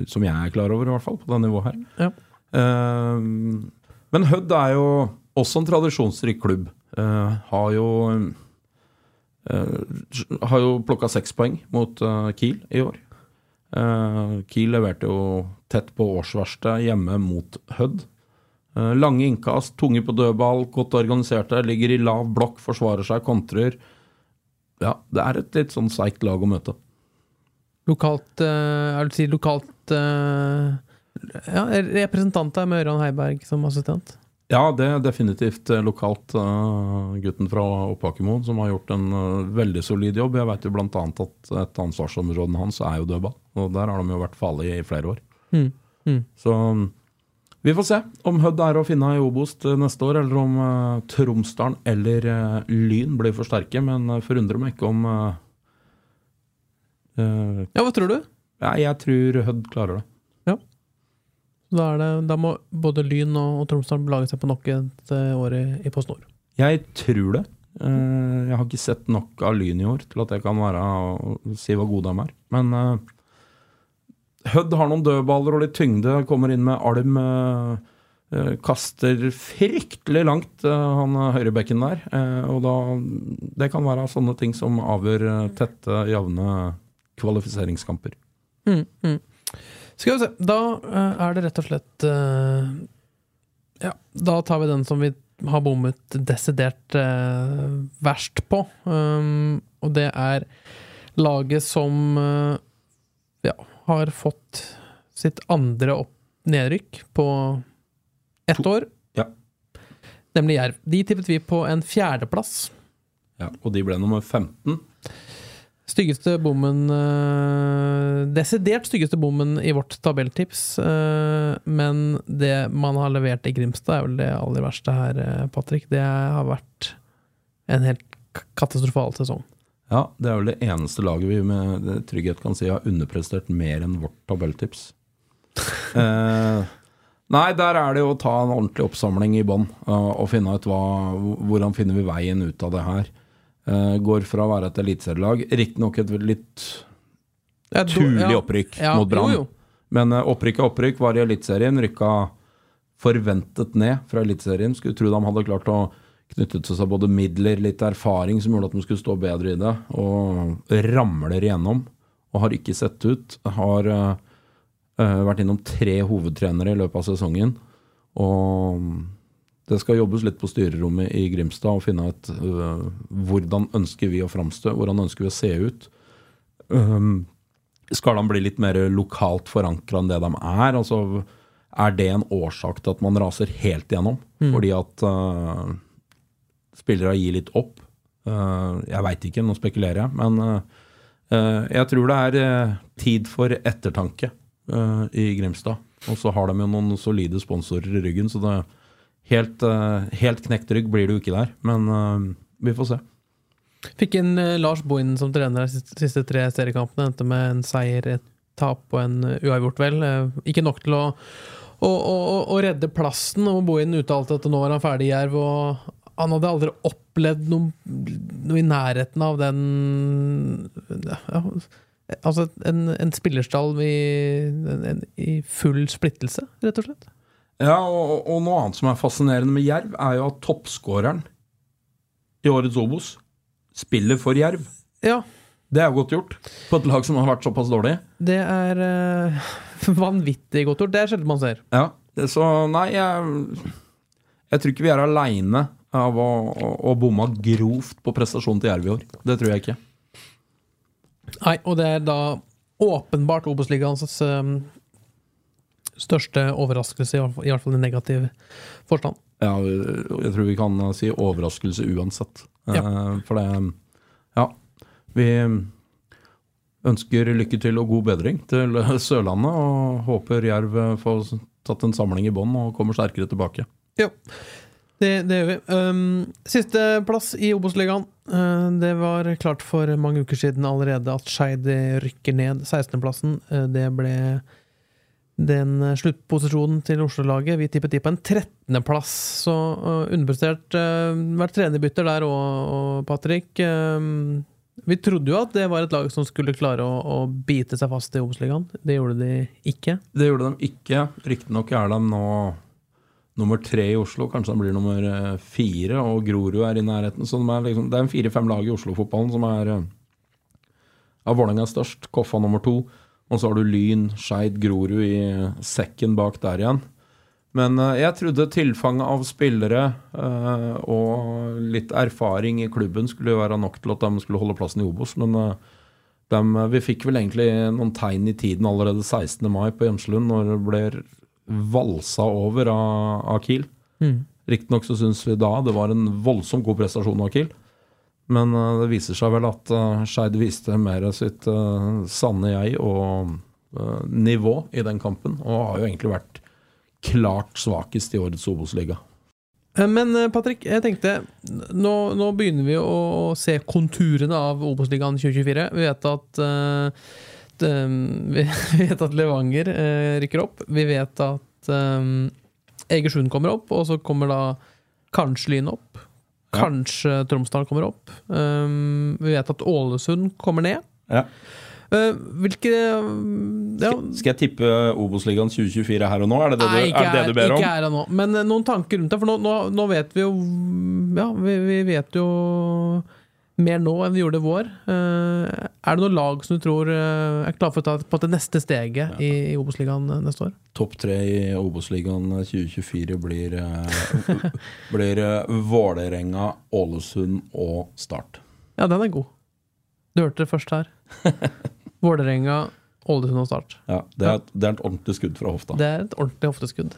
[SPEAKER 2] som jeg er klar over, i hvert fall, på det nivået her.
[SPEAKER 1] Ja.
[SPEAKER 2] Eh, men Hødd er jo også en tradisjonsrik klubb. Eh, har jo eh, Har jo plukka seks poeng mot eh, Kiel i år. Eh, Kiel leverte jo tett på årsverste hjemme mot Hødd. Eh, lange innkast, tunge på dødball, godt organiserte, ligger i lav blokk, forsvarer seg, kontrer. Ja, det er et litt sånn seigt lag å møte.
[SPEAKER 1] Lokalt eh, Jeg vil si lokalt eh, Ja, representant er med Ørjan Heiberg som assistent.
[SPEAKER 2] Ja, det er definitivt eh, lokalt eh, gutten fra Oppakermoen som har gjort en eh, veldig solid jobb. Jeg vet jo bl.a. at et ansvarsområde hans er jo dødball, og der har de jo vært farlige i flere år.
[SPEAKER 1] Mm. Mm.
[SPEAKER 2] Så mm, vi får se om Hødd er å finne i Obos neste år, eller om uh, Tromsdalen eller uh, Lyn blir for sterke. Men uh, forundrer meg ikke om uh,
[SPEAKER 1] Ja, hva tror du?
[SPEAKER 2] Ja, jeg tror Hødd klarer det.
[SPEAKER 1] Da, er det, da må både Lyn og, og Tromsdalen belage seg på nok et år i, i Post Nord.
[SPEAKER 2] Jeg tror det. Jeg har ikke sett nok av Lyn i år til at jeg kan være og si hvor gode de er. Men Hødd har noen dødballer og litt tyngde, kommer inn med arm. eh, eh, kaster fryktelig langt, eh, han høyrebekken der. og da Det kan være sånne ting som avgjør tette, jevne kvalifiseringskamper.
[SPEAKER 1] Mm, mm. Skal vi se. Da er det rett og slett Ja, da tar vi den som vi har bommet desidert verst på. Um, og det er laget som ja, har fått sitt andre opp nedrykk på ett
[SPEAKER 2] To-
[SPEAKER 1] år.
[SPEAKER 2] ja.
[SPEAKER 1] Nemlig Jerv. De tippet vi på en fjerdeplass.
[SPEAKER 2] Ja, og de ble nummer 15.
[SPEAKER 1] Styggeste bommen øh, Desidert styggeste bommen i vårt tabelltips. Øh, men det man har levert i Grimstad, er vel det aller verste her, eh, Patrick. Det har vært en helt katastrofal sesong.
[SPEAKER 2] Ja, det er vel det eneste laget vi med trygghet kan si har underprestert mer enn vårt tabelltips. Eh, nei, der er det jo å ta en ordentlig oppsamling i bånn eh, og finne ut hva, hvordan finner vi veien ut av det her. Eh, går fra å være et eliteserielag, riktignok et litt
[SPEAKER 1] Ja,
[SPEAKER 2] turlig
[SPEAKER 1] ja.
[SPEAKER 2] opprykk
[SPEAKER 1] Ja,
[SPEAKER 2] mot Brann. Men eh, opprykk er opprykk, var i Eliteserien. Rykka forventet ned fra Eliteserien. Skulle tro de hadde klart å knytte til seg både midler, litt erfaring som gjorde at de skulle stå bedre i det, og ramler igjennom. Og har ikke sett ut. Har eh, vært innom tre hovedtrenere i løpet av sesongen. Og det skal jobbes litt på styrerommet i Grimstad og finne ut uh, hvordan ønsker vi å framstå, hvordan ønsker vi å se ut. Um, skal de bli litt mer lokalt forankra enn det de er? Altså, er det en årsak til at man raser helt igjennom? Fordi at uh, spillere gir litt opp? Uh, jeg veit ikke, nå spekulerer jeg. Men uh, uh, jeg tror det er tid for ettertanke i Grimstad. Og så har de jo noen solide sponsorer i ryggen, så det helt, helt knekt rygg blir det jo ikke der. Men vi får se.
[SPEAKER 1] Fikk inn eh, Lars Bohin som trener de siste, tre seriekampene. Endte med en seier, et tap og en eh, uavgjort, vel. Eh, Ikke nok til å- å redde plassen. Og Bohin uttalte at nå var han ferdig i Jerv. Og han hadde aldri opplevd noe, noe i nærheten av den ja, Altså en, en spillerstall i, en, i full splittelse, rett og slett.
[SPEAKER 2] Ja, og, og noe annet som er fascinerende med Jerv, er jo at toppskåreren i årets Obos spiller for Jerv.
[SPEAKER 1] Ja,
[SPEAKER 2] Det er jo godt gjort på et lag som har vært såpass dårlig.
[SPEAKER 1] det er uh, vanvittig godt gjort. Det er sjelden man ser.
[SPEAKER 2] Ja, det, Så nei, jeg, jeg tror ikke vi er aleine av å, å, å bomma grovt på prestasjonen til Jerv i år. Det tror jeg ikke.
[SPEAKER 1] Nei, og det er da åpenbart Obos-ligaens um, største overraskelse, i hvert fall- i negativ forstand.
[SPEAKER 2] Ja, jeg tror vi kan si overraskelse uansett.
[SPEAKER 1] Ja.
[SPEAKER 2] Uh, For det Ja. Vi ønsker lykke til og god bedring til Sørlandet, og håper Jerv får tatt en samling i bånn og kommer sterkere tilbake.
[SPEAKER 1] Ja, det, det gjør vi. Um, siste plass i Obos-ligaen. Uh, det var klart for mange uker siden allerede at Skeid rykker ned 16.-plassen. Uh, det ble den sluttposisjonen til Oslo-laget. Vi tippet de på en 13.-plass, så uh, underprestert. Uh, vært trenerbytter der òg, Patrick. Uh, vi trodde jo at det var et lag som skulle klare å, å bite seg fast i Obos-ligaen. Det gjorde de ikke.
[SPEAKER 2] Det gjorde de ikke. Riktignok er de nå nummer tre i Oslo. Kanskje han blir nummer eh, fire, og Grorud er i nærheten. Så de er liksom, det er en fire-fem lag i Oslo-fotballen som er eh, Ja, Vålerenga er størst, Koffa nummer to. Og så har du Lyn, Skeid, Grorud i sekken bak der igjen. Men eh, jeg trodde tilfanget av spillere eh, og litt erfaring i klubben skulle være nok til at de skulle holde plassen i Obos. Men eh, dem- vi fikk vel egentlig noen tegn i tiden allerede 16. mai på Hjemslund, når det ble valsa over av, av Kiel.
[SPEAKER 1] Mm.
[SPEAKER 2] Riktignok så syns vi da det var en voldsomt god prestasjon av Kiel. Men uh, det viser seg vel at uh, Skeid viste mer sitt uh, sanne jeg og nivå i den kampen, og har jo egentlig vært klart svakest i årets Obos-liga.
[SPEAKER 1] Men Patrick, jeg tenkte Nå, nå begynner vi å se konturene av Obos-ligaen 2024. Vi vet at eh, det, Vi vet at Levanger uh, rykker opp. Vi vet at um, Egersund kommer opp, og så kommer da kanskje Lyn opp.
[SPEAKER 2] Ja.
[SPEAKER 1] Kanskje Tromsdal kommer opp. Um, vi vet at Ålesund kommer ned.
[SPEAKER 2] Ja.
[SPEAKER 1] Uh, hvilke ja,
[SPEAKER 2] Skal jeg tippe Obos-ligaen 2024 her og nå? Er det det,
[SPEAKER 1] Nei,
[SPEAKER 2] du,
[SPEAKER 1] ikke
[SPEAKER 2] er det, det du ber
[SPEAKER 1] ikke
[SPEAKER 2] om?
[SPEAKER 1] her og nå. Men eh, noen tanker rundt det. For nå, nå, nå vet vi jo Ja, vi, vi vet jo mer nå enn vi gjorde i vår. Eh, er det noen lag som du tror eh, er klare for å ta på det neste steget i, i Obos-ligaen eh, neste år?
[SPEAKER 2] Topp tre i Obos-ligaen 2024 blir, blir Vålerenga, Ålesund og Start.
[SPEAKER 1] Ja, den er god. Du hørte det først her. Vålerenga, Ålesund og Start.
[SPEAKER 2] Ja, det, er, et- det er et ordentlig skudd fra hofta.
[SPEAKER 1] Det er et ordentlig hofteskudd.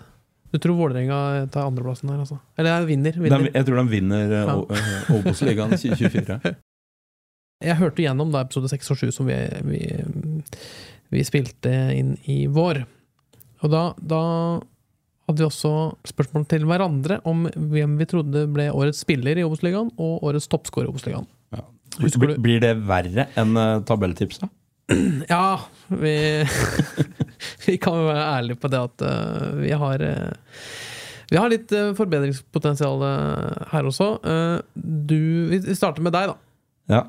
[SPEAKER 1] Du tror Vålerenga tar andreplassen her, altså? Eller vinner?
[SPEAKER 2] De,
[SPEAKER 1] vinner.
[SPEAKER 2] jeg tror de vinner eh,
[SPEAKER 1] Ja.
[SPEAKER 2] Eh, Obos-ligaen 2024.
[SPEAKER 1] Jeg hørte gjennom da episode 6 og 7 som vi, vi, vi spilte inn i vår. Og da, da hadde vi også spørsmål til hverandre om hvem vi trodde ble årets spiller i Obos-ligaen og årets toppskårer i Obos-ligaen. Ja.
[SPEAKER 2] Blir, det verre enn uh, tabelltipset?
[SPEAKER 1] Ja, vi vi kan jo være ærlige på det at eh, vi har eh, Vi har litt uh, forbedringspotensial eh, her også. Eh, du, vi starter med deg, da.
[SPEAKER 2] Ja.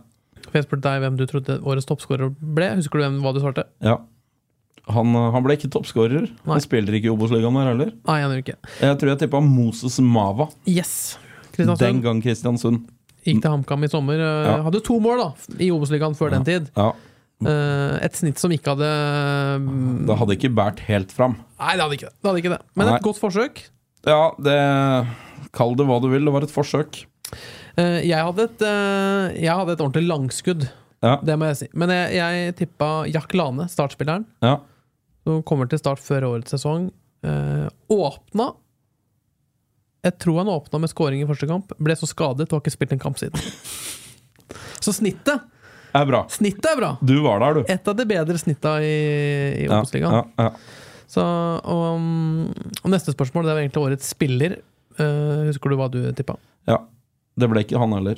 [SPEAKER 1] For jeg spurte deg hvem du trodde årets toppskårer ble. Husker du hvem, hva du svarte?
[SPEAKER 2] ja. Han, eh, han ble ikke toppskårer. Han spiller ikke i Obos-ligaen her heller.
[SPEAKER 1] Nei, han gjør ikke.
[SPEAKER 2] Jeg tror jeg tippa Moses Mava
[SPEAKER 1] Yes!
[SPEAKER 2] den gang Kristiansund.
[SPEAKER 1] gikk til HamKam i sommer. eh,
[SPEAKER 2] Ja.
[SPEAKER 1] Hadde to mål da i Obos-ligaen før den tid.
[SPEAKER 2] Ja,
[SPEAKER 1] Eh, et snitt som ikke hadde mm,
[SPEAKER 2] Det hadde ikke båret helt fram.
[SPEAKER 1] Nei, det hadde ikke det. det, hadde ikke det. Men
[SPEAKER 2] Nei.
[SPEAKER 1] et godt forsøk.
[SPEAKER 2] Ja, det Kall det hva du vil, det var et forsøk.
[SPEAKER 1] Eh, jeg, hadde et, eh, jeg hadde et ordentlig langskudd,
[SPEAKER 2] Ja,
[SPEAKER 1] det må jeg si. Men jeg, jeg tippa Jack Lane, startspilleren,
[SPEAKER 2] ja.
[SPEAKER 1] som kommer til start før årets sesong. Eh, åpna Jeg tror han åpna med scoring i første kamp. Ble så skadet og har ikke spilt en kamp siden. Så snittet
[SPEAKER 2] Er bra.
[SPEAKER 1] Snittet er bra!
[SPEAKER 2] Du var der, du.
[SPEAKER 1] Et av de bedre snitta i, i
[SPEAKER 2] Ja,
[SPEAKER 1] Obos-ligaen.
[SPEAKER 2] ja, ja.
[SPEAKER 1] Så, og, um, og neste spørsmål det er egentlig årets spiller. Uh, husker du hva du tippa?
[SPEAKER 2] ja. Det ble ikke han heller.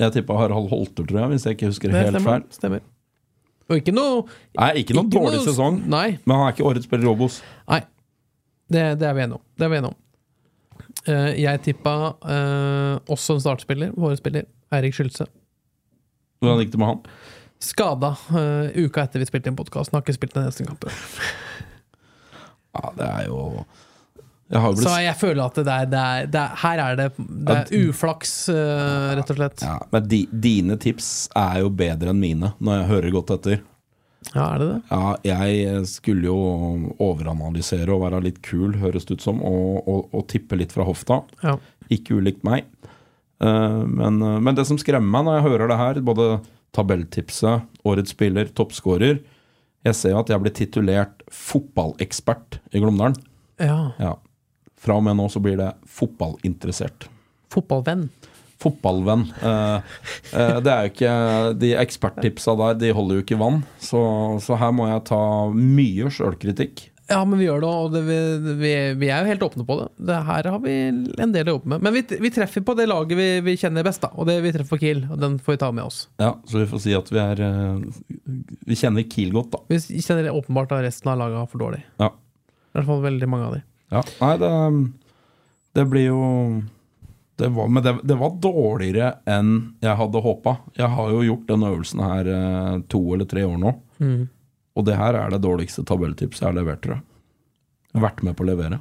[SPEAKER 2] Jeg tippa Harald Holter, tror jeg, hvis jeg ikke husker
[SPEAKER 1] Det
[SPEAKER 2] helt
[SPEAKER 1] stemmer.
[SPEAKER 2] feil.
[SPEAKER 1] stemmer. Og ikke noe
[SPEAKER 2] Nei, ikke noen
[SPEAKER 1] ikke
[SPEAKER 2] dårlig
[SPEAKER 1] noe-
[SPEAKER 2] sesong,
[SPEAKER 1] Nei.
[SPEAKER 2] men han er ikke årets spiller i Obos.
[SPEAKER 1] nei. Det, det er vi enige om. Det er vi enige om. Uh, jeg tippa uh, også en startspiller, vår spiller, Eirik Skylse.
[SPEAKER 2] Hvordan gikk det med han?
[SPEAKER 1] Skada uh, uka etter vi spilte inn podkasten. Har ikke spilt den eneste kampen.
[SPEAKER 2] Ja, det er jo Jeg har jo
[SPEAKER 1] Så jeg føler at det er, det er, det er Her er det, det er uflaks, uh, rett og slett.
[SPEAKER 2] ja, Men di, dine tips er jo bedre enn mine, når jeg hører godt etter.
[SPEAKER 1] Ja, er det det?
[SPEAKER 2] Ja, jeg skulle jo overanalysere og være litt kul, høres det ut som, og, og, og tippe litt fra hofta.
[SPEAKER 1] Ja.
[SPEAKER 2] Ikke ulikt meg. Eh, men, eh, men det som skremmer meg når jeg hører det her, både tabelltipset, årets spiller, toppskårer Jeg ser at jeg blir titulert fotballekspert i Glåmdalen.
[SPEAKER 1] ja.
[SPEAKER 2] Ja. Fra og med nå så blir det fotballinteressert.
[SPEAKER 1] Fotballvenn.
[SPEAKER 2] Fotballvenn. Eh, eh, det er jo ikke De eksperttipsa der, de holder jo ikke vann. Så, så her må jeg ta mye sjølkritikk.
[SPEAKER 1] Ja, men vi gjør det, og det, vi, vi, er jo helt åpne på det. det. Her har vi en del å jobbe med. Men vi, vi treffer på det laget vi, vi kjenner best, da. Og det vi treffer på Kiel, og den får vi ta med oss.
[SPEAKER 2] Ja, Så vi får si at vi er eh, Vi kjenner Kiel godt, da.
[SPEAKER 1] Vi kjenner åpenbart at resten av laget er for dårlig.
[SPEAKER 2] Ja.
[SPEAKER 1] I hvert fall veldig mange av de.
[SPEAKER 2] Ja, Nei, det, det blir jo det var, Men det, det var dårligere enn jeg hadde håpa. Jeg har jo gjort den øvelsen her eh, to eller tre år nå.
[SPEAKER 1] Mm.
[SPEAKER 2] Og det her er det dårligste tabelltipset jeg har levert, tror jeg. Jeg har vært med på å levere.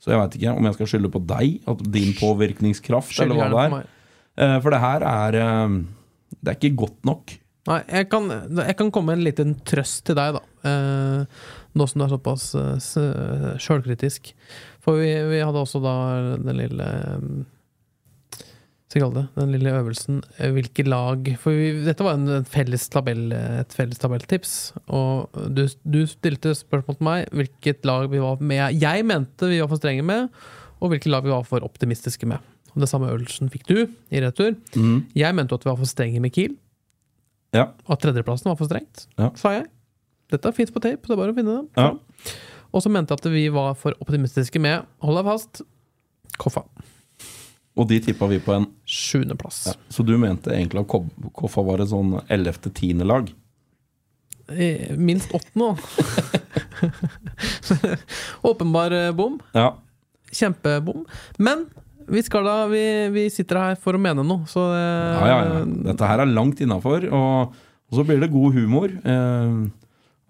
[SPEAKER 2] Så jeg veit ikke om jeg skal skylde på deg, at din påvirkningskraft,
[SPEAKER 1] Skyld
[SPEAKER 2] eller hva det er. Eh, For det her er eh, Det er ikke godt nok.
[SPEAKER 1] Nei, jeg kan, jeg kan komme med en liten trøst til deg, da. Eh, nå som du er såpass sjølkritisk. For vi, vi hadde også da den lille eh, Skal jeg kalle det den lille øvelsen eh, hvilke lag For vi, dette var en, felles tabell, et felles tabelltips. Og du, du stilte spørsmål til meg hvilket lag vi var med Jeg mente vi var for strenge med, og hvilke lag vi var for optimistiske med. Og Det samme øvelsen fikk du i retur. Jeg mente at vi var for strenge med Kiel.
[SPEAKER 2] Ja.
[SPEAKER 1] At tredjeplassen var for strengt,
[SPEAKER 2] Ja.
[SPEAKER 1] sa jeg. Dette fins på tape, det er bare å finne det.
[SPEAKER 2] Ja.
[SPEAKER 1] Og så mente jeg at vi var for optimistiske med, hold deg fast, Koffa.
[SPEAKER 2] Og de tippa vi på en
[SPEAKER 1] Sjuendeplass.
[SPEAKER 2] ja. Så du mente egentlig at Koffa var et sånn 11.-10. lag?
[SPEAKER 1] Eh, Minst åttende, da. Åpenbar eh, bom.
[SPEAKER 2] Ja.
[SPEAKER 1] Kjempebom. Men vi skal da vi, vi sitter her for å mene noe, så eh,
[SPEAKER 2] Ja, ja, ja. Dette her er langt innafor. Og, og så blir det god humor. Eh,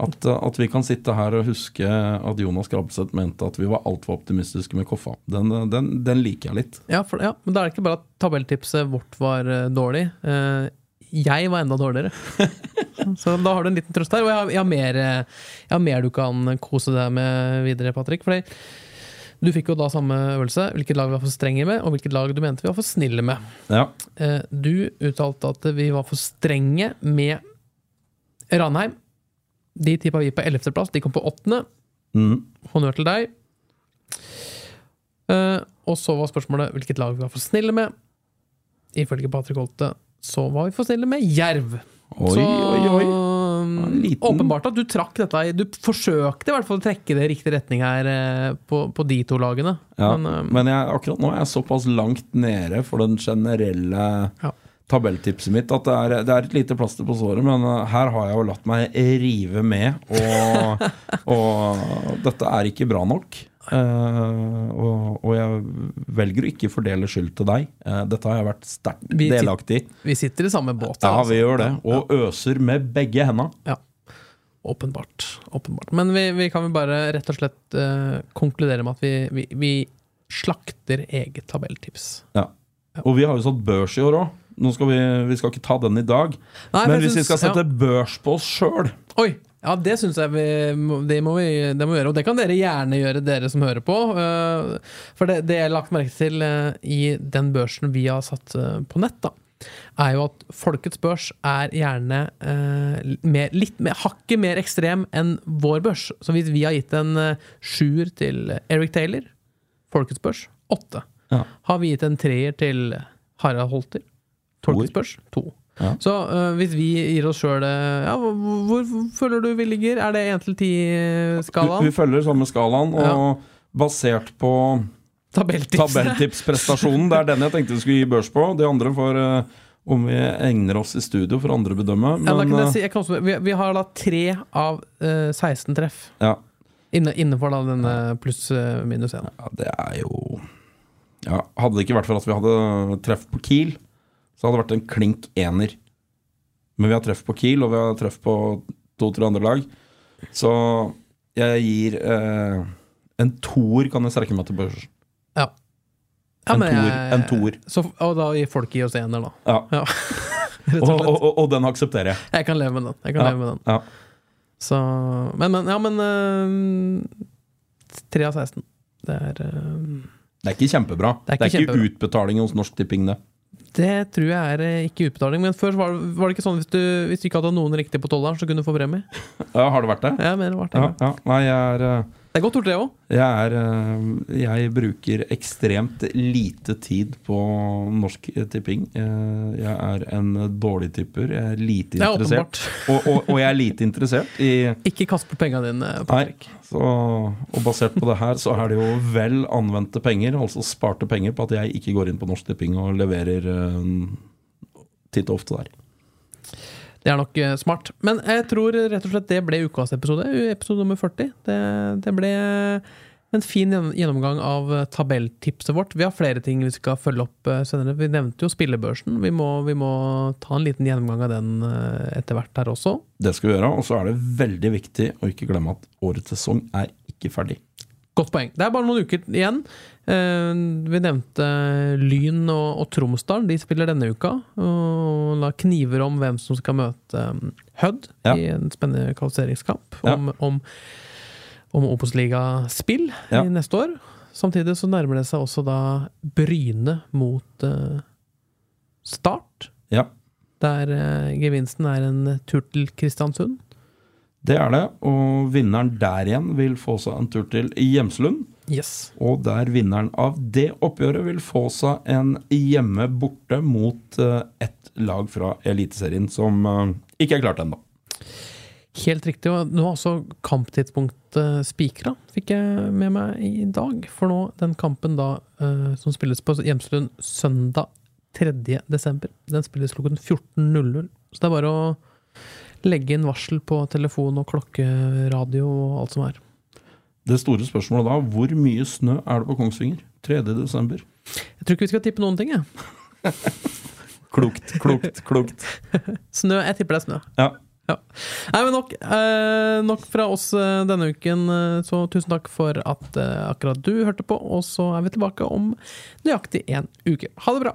[SPEAKER 2] at, at vi kan sitte her og huske at Jonas Grabseth mente at vi var altfor optimistiske med Koffa. Den, den, den liker jeg litt.
[SPEAKER 1] Ja, for, ja, men da er det ikke bare at tabelltipset vårt var eh, dårlig. Eh, jeg var enda dårligere. Så da har du en liten trøst her. Og jeg har, jeg har, mer, eh, jeg har mer du kan kose deg med videre, Patrick. Fordi du fikk jo da samme øvelse. Hvilket lag vi var for strenge med, og hvilket lag du mente vi var for snille med.
[SPEAKER 2] Ja.
[SPEAKER 1] Eh, Du uttalte at vi var for strenge med Ranheim. De tippa vi på 11. plass. De kom på 8.
[SPEAKER 2] Mm.
[SPEAKER 1] Honnør til deg. Uh, og så var spørsmålet hvilket lag vi var for snille med. Ifølge Patrick Holte så var vi for snille med Jerv.
[SPEAKER 2] Oi,
[SPEAKER 1] så
[SPEAKER 2] oi, oi.
[SPEAKER 1] um,
[SPEAKER 2] liten-
[SPEAKER 1] åpenbart at du trakk dette Du forsøkte i hvert fall å trekke det i riktig retning her eh, på, på de to lagene.
[SPEAKER 2] Ja,
[SPEAKER 1] Men, um,
[SPEAKER 2] men jeg, akkurat nå er jeg såpass langt nede for den generelle
[SPEAKER 1] Ja.
[SPEAKER 2] Tabelltipset mitt at det er, det er et lite plaster på såret, men eh, her har jeg jo latt meg rive med, og, og dette er ikke bra nok. Uh, og, og jeg velger å ikke fordele skyld til deg. Uh, dette har jeg vært sterkt delaktig i.
[SPEAKER 1] Vi sitter i samme båt.
[SPEAKER 2] Ja,
[SPEAKER 1] altså.
[SPEAKER 2] vi gjør det. Og øser med begge henda.
[SPEAKER 1] Ja. Åpenbart. åpenbart. Men vi, vi kan vel bare rett og slett uh, konkludere med at vi, vi, vi slakter eget tabelltips.
[SPEAKER 2] Ja. Og vi har jo satt børs i år òg. Skal vi, vi skal ikke ta den i dag.
[SPEAKER 1] Nei,
[SPEAKER 2] Men hvis synes,
[SPEAKER 1] vi
[SPEAKER 2] skal sette
[SPEAKER 1] ja.
[SPEAKER 2] børs på oss sjøl!
[SPEAKER 1] Ja, det syns jeg vi det må vi det må vi gjøre. Og det kan dere gjerne gjøre, dere som hører på. eh, For det, det jeg har lagt merke til eh, i den børsen vi har satt eh, på nett, da, er jo at Folkets børs er gjerne eh, mer, litt mer, hakket mer ekstrem enn vår børs. Så hvis vi har gitt en sjuer til Eric Taylor, Folkets børs, åtte.
[SPEAKER 2] Ja.
[SPEAKER 1] Har vi gitt en treer til Harald Holter, Folkets børs, to.
[SPEAKER 2] Ja.
[SPEAKER 1] Så uh, hvis vi gir oss sjøl ja, hvor, hvor føler du vi ligger? Er det 1 til 10-skalaen?
[SPEAKER 2] vi følger samme skalaen, og
[SPEAKER 1] Ja.
[SPEAKER 2] basert på
[SPEAKER 1] Tabelltips.
[SPEAKER 2] tabelltipsprestasjonen, det er den jeg tenkte vi skulle gi børs på. De andre får uh, om vi egner oss i studio for andre å bedømme.
[SPEAKER 1] Ja,
[SPEAKER 2] Men
[SPEAKER 1] kan
[SPEAKER 2] eh,
[SPEAKER 1] si, kan også, vi, vi har da tre av uh, 16 treff.
[SPEAKER 2] ja,
[SPEAKER 1] Inne, innenfor da denne pluss øh, minus 1.
[SPEAKER 2] ja, det er jo ja, Hadde det ikke vært for at vi hadde treff på Kiel, så hadde det vært en klink ener. Men vi har treff på Kiel, og vi har treff på to-tre andre lag. Så jeg gir eh, en toer, kan jeg strekke meg til børsen.
[SPEAKER 1] Ja. Ja,
[SPEAKER 2] En toer,
[SPEAKER 1] jeg-
[SPEAKER 2] en toer.
[SPEAKER 1] Så, og da gir folk i oss ener, da.
[SPEAKER 2] Ja.
[SPEAKER 1] Ja.
[SPEAKER 2] Og,
[SPEAKER 1] og
[SPEAKER 2] og, og, den aksepterer jeg.
[SPEAKER 1] Jeg kan leve med den. Jeg kan
[SPEAKER 2] Ja.
[SPEAKER 1] leve med den.
[SPEAKER 2] Ja.
[SPEAKER 1] Så Men, men. Ja, men øh, 3 av 16. Det er øh,
[SPEAKER 2] Det er ikke kjempebra.
[SPEAKER 1] Det er
[SPEAKER 2] Det er
[SPEAKER 1] ikke
[SPEAKER 2] ikke,
[SPEAKER 1] kjempebra.
[SPEAKER 2] utbetaling hos Norsk Tipping, det.
[SPEAKER 1] Det tror jeg er eh, ikke utbetaling. Men før var, var det ikke sånn hvis du, hvis du ikke hadde noen riktig på tolleren, så kunne du få premie?
[SPEAKER 2] Ja, har det vært det?
[SPEAKER 1] Ja, det vært det.
[SPEAKER 2] Ja, ja. Nei, jeg er, eh,
[SPEAKER 1] Det er godt gjort, det òg.
[SPEAKER 2] jeg eh, Jeg bruker ekstremt lite tid på Norsk Tipping. Eh, Jeg er en dårlig tipper. Jeg er lite
[SPEAKER 1] Det er
[SPEAKER 2] interessert. Og, og, og jeg er lite interessert i
[SPEAKER 1] Ikke kast på penga dine. Patrick.
[SPEAKER 2] Så, og basert på det her, så er det jo vel anvendte penger, altså sparte penger, på at jeg ikke går inn på Norsk Tipping og leverer uh, titt og ofte der.
[SPEAKER 1] Det er nok eh, smart. Men jeg tror rett og slett det ble ukas episode. Episode nummer 40. Det, det ble en fin gjennomgang av eh, tabelltipset vårt. Vi har flere ting vi skal følge opp eh, senere. Vi nevnte jo spillebørsen. Vi må, vi må ta en liten gjennomgang av den eh, etter hvert her også.
[SPEAKER 2] Det skal vi gjøre, og så er det veldig viktig å ikke glemme at årets sesong er ikke ferdig.
[SPEAKER 1] Godt poeng. Det er bare noen uker igjen. Eh, Vi nevnte Lyn og, og Tromsdal. De spiller denne uka. Og la kniver om hvem som skal møte um, Hødd
[SPEAKER 2] Ja.
[SPEAKER 1] i en spennende kvalifiseringskamp
[SPEAKER 2] Ja.
[SPEAKER 1] om, om, om Obos-ligaspill
[SPEAKER 2] Ja.
[SPEAKER 1] i neste år. Samtidig så nærmer det seg også da Bryne mot uh, Start.
[SPEAKER 2] Ja,
[SPEAKER 1] Der uh, gevinsten er en tur til Kristiansund.
[SPEAKER 2] Det er det. Og vinneren der igjen vil få seg en tur til Gjemslund.
[SPEAKER 1] Yes.
[SPEAKER 2] Og der vinneren av det oppgjøret vil få seg en hjemme borte mot eh, ett lag fra Eliteserien som eh, ikke er klart ennå.
[SPEAKER 1] Helt riktig. og Nå er også kamptidspunktet spikra, fikk jeg med meg i dag. For nå, den kampen da eh, som spilles på Hjemslund søndag 3. desember, den spilles klokken 14.00. Så det er bare å legge inn varsel på telefon og klokke, radio og alt som er.
[SPEAKER 2] Det store spørsmålet da, hvor mye snø er det på Kongsvinger 3. desember?
[SPEAKER 1] Jeg tror ikke vi skal tippe noen ting, jeg.
[SPEAKER 2] Klokt, klokt, klokt.
[SPEAKER 1] Snø. Jeg tipper det er snø.
[SPEAKER 2] Ja.
[SPEAKER 1] Ja. Nei, men nok, eh, nok fra oss eh, denne uken, eh, så tusen takk for at eh, akkurat du hørte på, og så er vi tilbake om nøyaktig en uke. Ha det bra!